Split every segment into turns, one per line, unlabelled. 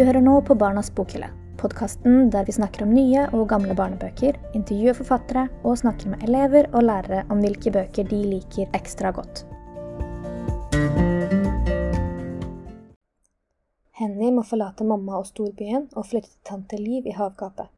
Du hører nå på Barnas bokhylle, podkasten der vi snakker om nye og gamle barnebøker, intervjuer forfattere og snakker med elever og lærere om hvilke bøker de liker ekstra godt. Henny må forlate mamma og storbyen og flytte til tante Liv i havgapet.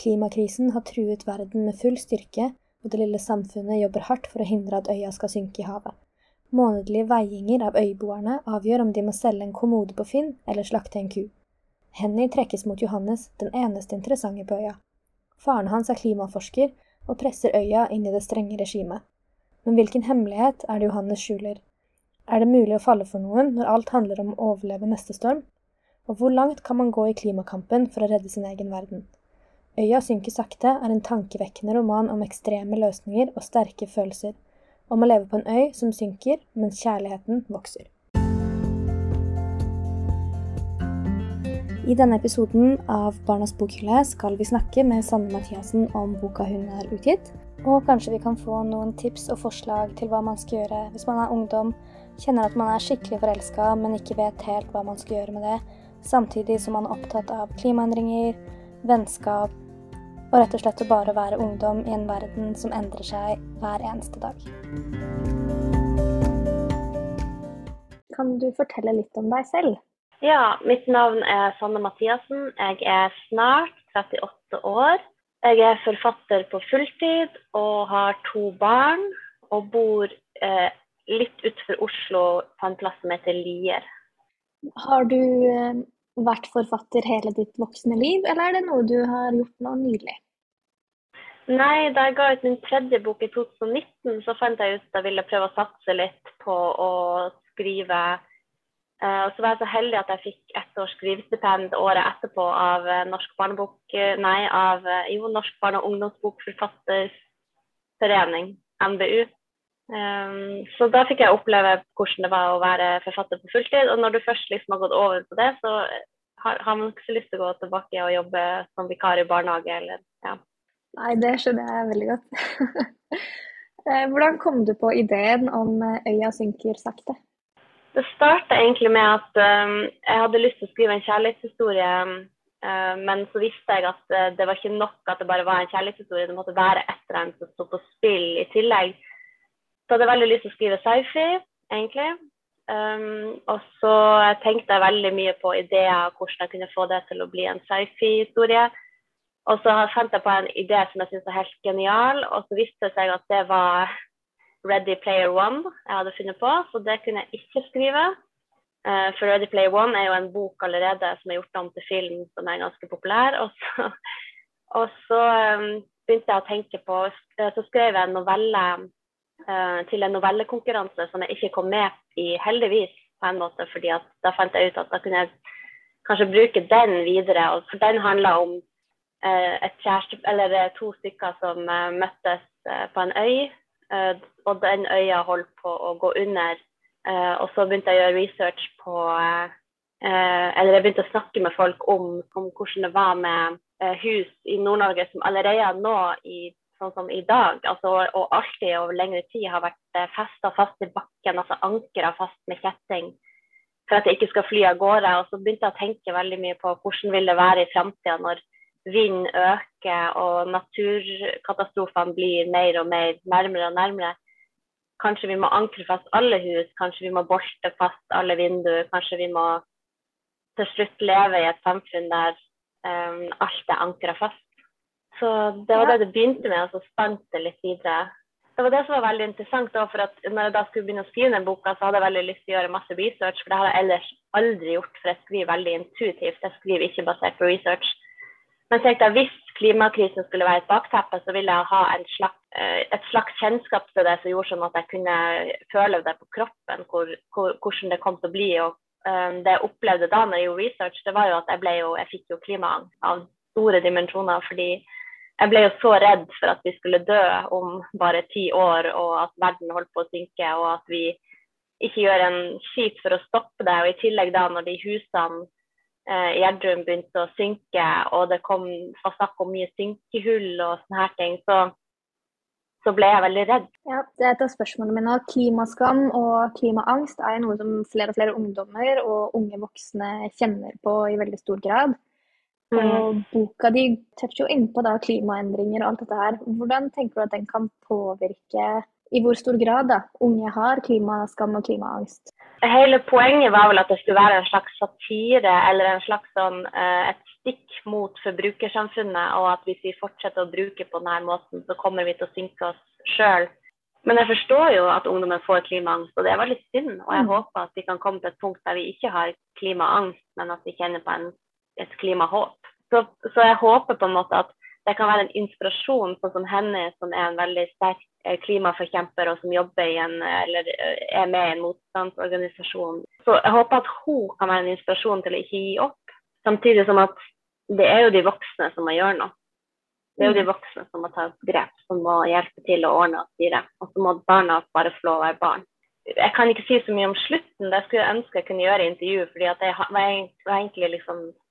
Klimakrisen har truet verden med full styrke, og det lille samfunnet jobber hardt for å hindre at øya skal synke i havet. Månedlige veiinger av øyboerne avgjør om de må selge en kommode på Finn eller slakte en ku. Henny trekkes mot Johannes, den eneste interessante på øya. Faren hans er klimaforsker og presser øya inn i det strenge regimet. Men hvilken hemmelighet er det Johannes skjuler? Er det mulig å falle for noen når alt handler om å overleve neste storm? Og hvor langt kan man gå i klimakampen for å redde sin egen verden? Øya synker sakte er en tankevekkende roman om ekstreme løsninger og sterke følelser. Om å leve på en øy som synker mens kjærligheten vokser. I denne episoden av Barnas bokhylle skal vi snakke med Sanne Mathiassen om boka hun har utgitt. Og kanskje vi kan få noen tips og forslag til hva man skal gjøre hvis man er ungdom, kjenner at man er skikkelig forelska, men ikke vet helt hva man skal gjøre med det, samtidig som man er opptatt av klimaendringer, vennskap og rett og slett å bare være ungdom i en verden som endrer seg hver eneste dag. Kan du fortelle litt om deg selv?
Ja, mitt navn er Sanne Mathiassen. Jeg er snart 38 år. Jeg er forfatter på fulltid og har to barn. Og bor eh, litt utenfor Oslo på en plass som heter Lier.
Har du eh, vært forfatter hele ditt voksne liv, eller er det noe du har gjort nå nylig?
Nei, da jeg ga ut min tredje bok i 2019, så fant jeg ut at jeg ville prøve å satse litt på å skrive og så var jeg så heldig at jeg fikk ett års skrivestipend året etterpå av uh, Norsk barnebok, uh, nei, av jo, Norsk barne- og ungdomsbokforfatterforening, NBU. Um, så da fikk jeg oppleve hvordan det var å være forfatter på fulltid. Og når du først liksom har gått over på det, så har, har man ikke så lyst til å gå tilbake og jobbe som vikar i barnehage eller ja.
Nei, det skjønner jeg veldig godt. Hvordan kom du på ideen om Øya synker sakte?
Det starta egentlig med at um, jeg hadde lyst til å skrive en kjærlighetshistorie. Uh, men så visste jeg at uh, det var ikke nok at det bare var en kjærlighetshistorie. Det måtte være et eller annet som sto på spill i tillegg. Så hadde jeg veldig lyst til å skrive sci-fi, egentlig. Um, og så tenkte jeg veldig mye på ideer og hvordan jeg kunne få det til å bli en sci-fi-historie. Og så fant jeg på en idé som jeg syntes var helt genial, og så viste det seg at det var Ready Player One jeg hadde funnet på, så det kunne jeg ikke skrive. Uh, for Ready Player One er jo en bok allerede som er gjort om til film, som er ganske populær. Og så, og så um, begynte jeg å tenke på uh, Så skrev jeg en novelle uh, til en novellekonkurranse som jeg ikke kom med i, heldigvis, på en måte, fordi at da fant jeg ut at da kunne jeg kanskje bruke den videre. Og for den handla om et kjæreste, eller to stykker som møttes på en øy Eh, og den øya holdt på å gå under. Eh, og så begynte jeg å gjøre research på eh, Eller jeg begynte å snakke med folk om, om hvordan det var med hus i Nord-Norge som allerede nå i sånn som i dag, altså, og alltid over lengre tid har vært festa fast i bakken, altså ankra fast med kjetting for at jeg ikke skal fly av gårde. Og så begynte jeg å tenke veldig mye på hvordan vil det være i framtida når vind øker og naturkatastrofene blir mer og mer nærmere og nærmere. Kanskje vi må ankre fast alle hus, kanskje vi må bolte fast alle vinduer. Kanskje vi må til slutt leve i et samfunn der um, alt er ankra fast. Så det var det det begynte med, og så spant det litt videre. Det var det som var veldig interessant. Da, for at når jeg da skulle begynne å skrive den boka, så hadde jeg veldig lyst til å gjøre masse research, for det har jeg ellers aldri gjort. For jeg skriver veldig intuitivt. Jeg skriver ikke basert på research. Men tenkte jeg, hvis klimakrisen skulle være et bakteppe, så ville jeg ha slags, eh, et slags kjennskap til det som gjorde sånn at jeg kunne føle det på kroppen, hvor, hvor, hvordan det kom til å bli. og um, Det jeg opplevde da når jeg gjorde research, det var jo at jeg, jo, jeg fikk jo klimaangst av store dimensjoner. fordi jeg ble jo så redd for at vi skulle dø om bare ti år, og at verden holdt på å synke, og at vi ikke gjør en skit for å stoppe det. Og i tillegg da når de husene Gjerdrum begynte å synke, og det kom snakk om mye synkehull og sånne her ting, så, så ble jeg veldig redd.
Ja, det er et av spørsmålene mine. Klimaskam og klimaangst er noe som flere og flere ungdommer og unge voksne kjenner på i veldig stor grad. Mm. Og boka di toucher jo innpå da klimaendringer og alt dette her. Hvordan tenker du at den kan påvirke, i hvor stor grad da, unge har klimaskam og klimaangst?
Hele poenget var vel at det skulle være en slags satire eller en slags sånn, eh, et stikk mot forbrukersamfunnet, og at hvis vi fortsetter å bruke på denne måten, så kommer vi til å synke oss sjøl. Men jeg forstår jo at ungdommen får klimaangst, og det er veldig synd. Og jeg mm. håper at vi kan komme til et punkt der vi ikke har klimaangst, men at vi kjenner på en, et klimahåp. Så, så, jeg håper på en måte at det kan være en inspirasjon, sånn som henne, som er en veldig sterk eh, klimaforkjemper og som jobber i en, eller eh, er med i en motstandsorganisasjon. Så jeg håper at hun kan være en inspirasjon til å ikke gi opp. Samtidig som at det er jo de voksne som må gjøre noe. Det er jo de mm. voksne som må ta grep, som må hjelpe til å ordne og styre. Og så må barna bare få lov å være barn. Jeg kan ikke si så mye om slutten, det skulle jeg ønske jeg kunne gjøre i intervju. fordi det var egentlig liksom eh,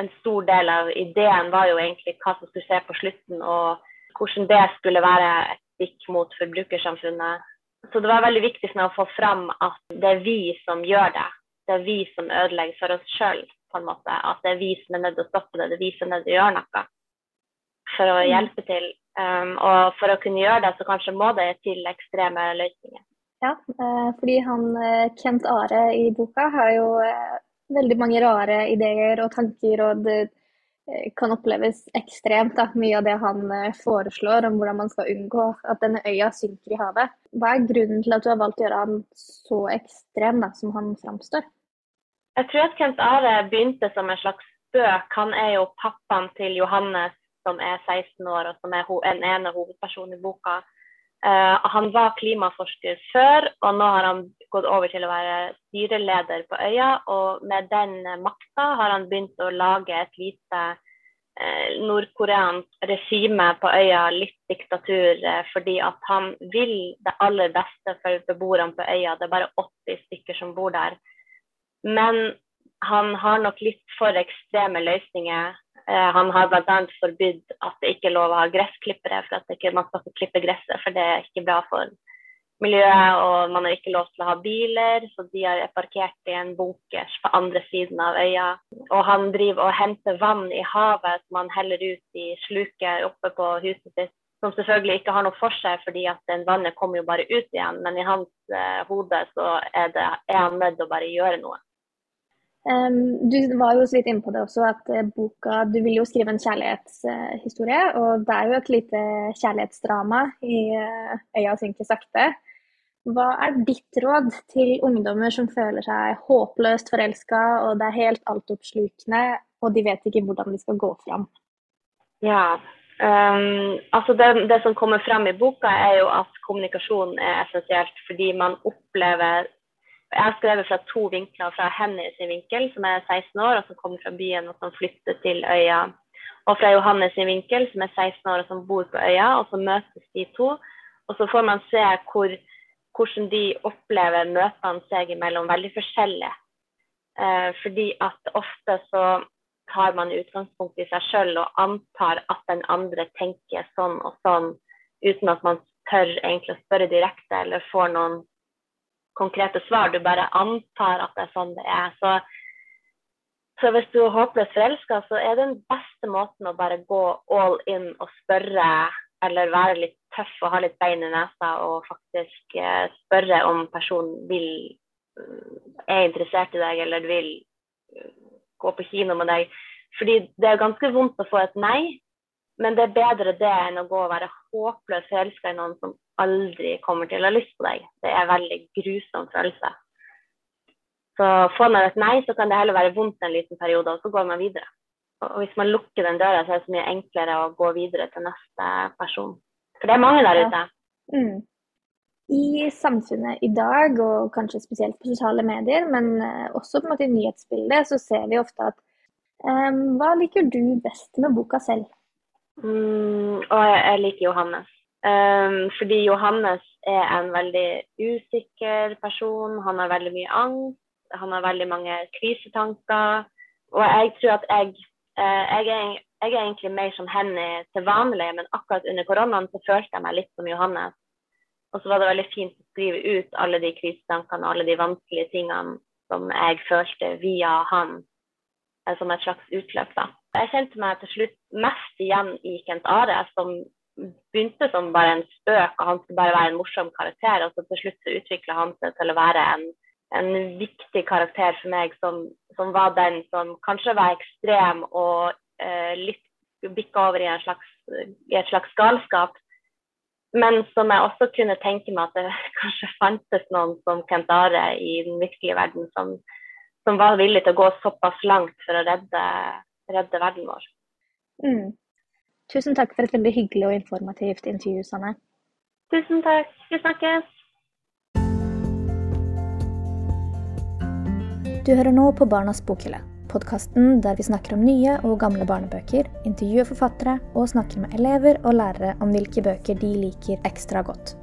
En stor del av ideen var jo egentlig hva som skulle skje på slutten, og hvordan det skulle være et stikk mot forbrukersamfunnet. Så det var veldig viktig for meg å få fram at det er vi som gjør det. Det er vi som ødelegger for oss sjøl på en måte. At det er vi som er nødt til å stoppe det, det er vi som er nødt til å gjøre noe for å mm. hjelpe til. Um, og for å kunne gjøre det, så kanskje må det til ekstreme løsninger.
Ja, eh, fordi han eh, Kent Are i boka har jo eh, veldig mange rare ideer og tanker, og det kan oppleves ekstremt da, mye av det han foreslår om hvordan man skal unngå at denne øya synker i havet. Hva er grunnen til at du har valgt å gjøre han så ekstrem da, som han framstår?
Jeg tror at Kent Are begynte som en slags spøk. Han er jo pappaen til Johannes som er 16 år, og som er en ene hovedperson i boka. Uh, han var klimaforsker før, og nå har han gått over til å være styreleder på øya. Og med den makta har han begynt å lage et lite uh, nordkoreansk regime på øya, litt diktatur, uh, fordi at han vil det aller beste for beboerne på øya. Det er bare 80 stykker som bor der. Men han har nok litt for ekstreme løsninger. Eh, han har bl.a. forbudt at det ikke er lov å ha gressklippere, for at man skal ikke klippe gresset, for det er ikke bra for miljøet. Og man har ikke lov til å ha biler, så de er parkert i en bunkers på andre siden av øya. Og han driver og henter vann i havet som han heller ut i sluket oppe på huset sitt som selvfølgelig ikke har noe for seg, fordi at den vannet kommer jo bare ut igjen. Men i hans eh, hode så er, det, er han nødt til å bare gjøre noe.
Um, du var jo så vidt inne på det også, at uh, boka Du vil jo skrive en kjærlighetshistorie. Uh, og det er jo et lite kjærlighetsdrama i uh, 'Øya synker sakte'. Hva er ditt råd til ungdommer som føler seg håpløst forelska, og det er helt altoppslukende, og de vet ikke hvordan de skal gå fram?
Ja, um, altså det, det, som kommer fram i boka, er jo at kommunikasjon er essensielt, fordi man opplever jeg har skrevet fra to vinkler. Fra Henny sin vinkel, som er 16 år og som kommer fra byen og som flytter til øya. Og fra Johannes sin vinkel, som er 16 år og som bor på øya. Og så møtes de to. Og så får man se hvor, hvordan de opplever møtene seg imellom veldig forskjellig. Eh, fordi at ofte så tar man utgangspunkt i seg sjøl og antar at den andre tenker sånn og sånn, uten at man tør egentlig å spørre direkte eller får noen konkrete svar, du bare antar at det er sånn det er. Så, så hvis du er håpløst forelska, så er den beste måten å bare gå all in og spørre, eller være litt tøff og ha litt bein i nesa og faktisk eh, spørre om personen vil eh, er interessert i deg eller vil eh, gå på kino med deg. Fordi det er ganske vondt å få et nei, men det er bedre det enn å gå og være håpløst forelska i noen som aldri kommer til å ha lyst på deg. Det er en veldig grusom følelse. Så får man et nei, så kan det heller være vondt en liten periode, og så går man videre. Og hvis man lukker den døra, så er det så mye enklere å gå videre til neste person. For det er mange der ute. Mm.
I samfunnet i dag, og kanskje spesielt på sosiale medier, men eh, også på en måte i nyhetsbildet, så ser vi ofte at um, Hva liker du best med boka selv?
Mm, og jeg, liker Johannes. Um, fordi Johannes er en veldig usikker person. Han har veldig mye angst. Han har veldig mange krisetanker. Og jeg tror at jeg, uh, jeg er jeg er egentlig mer som henne til vanlig, men akkurat under koronaen så følte jeg meg litt som Johannes. Og så var det veldig fint å skrive ut alle de krisetankene og alle de vanskelige tingene som jeg følte via han, eh, som et slags utløp. da. Jeg kjente meg til slutt mest igjen i Kent Are, som begynte som bare en spøk, og han skulle bare være en morsom karakter. Og så til slutt så utvikla han seg til å være en, en viktig karakter for meg, som, som, var den som kanskje var ekstrem og litt bikka over i, slags, i, et slags galskap. Men som jeg også kunne tenke meg at det kanskje fantes noen som Kent Are i den virkelige verden som, som var villig til å gå såpass langt for å redde, redde verden vår.
Mm. Tusen takk for et veldig hyggelig og informativt intervju, Sanne.
Tusen takk. Vi snakkes.
Du hører nå på Barnas bokhylle podkasten der vi snakker om nye og gamle barnebøker, intervjuer forfattere og snakker med elever og lærere om hvilke bøker de liker ekstra godt.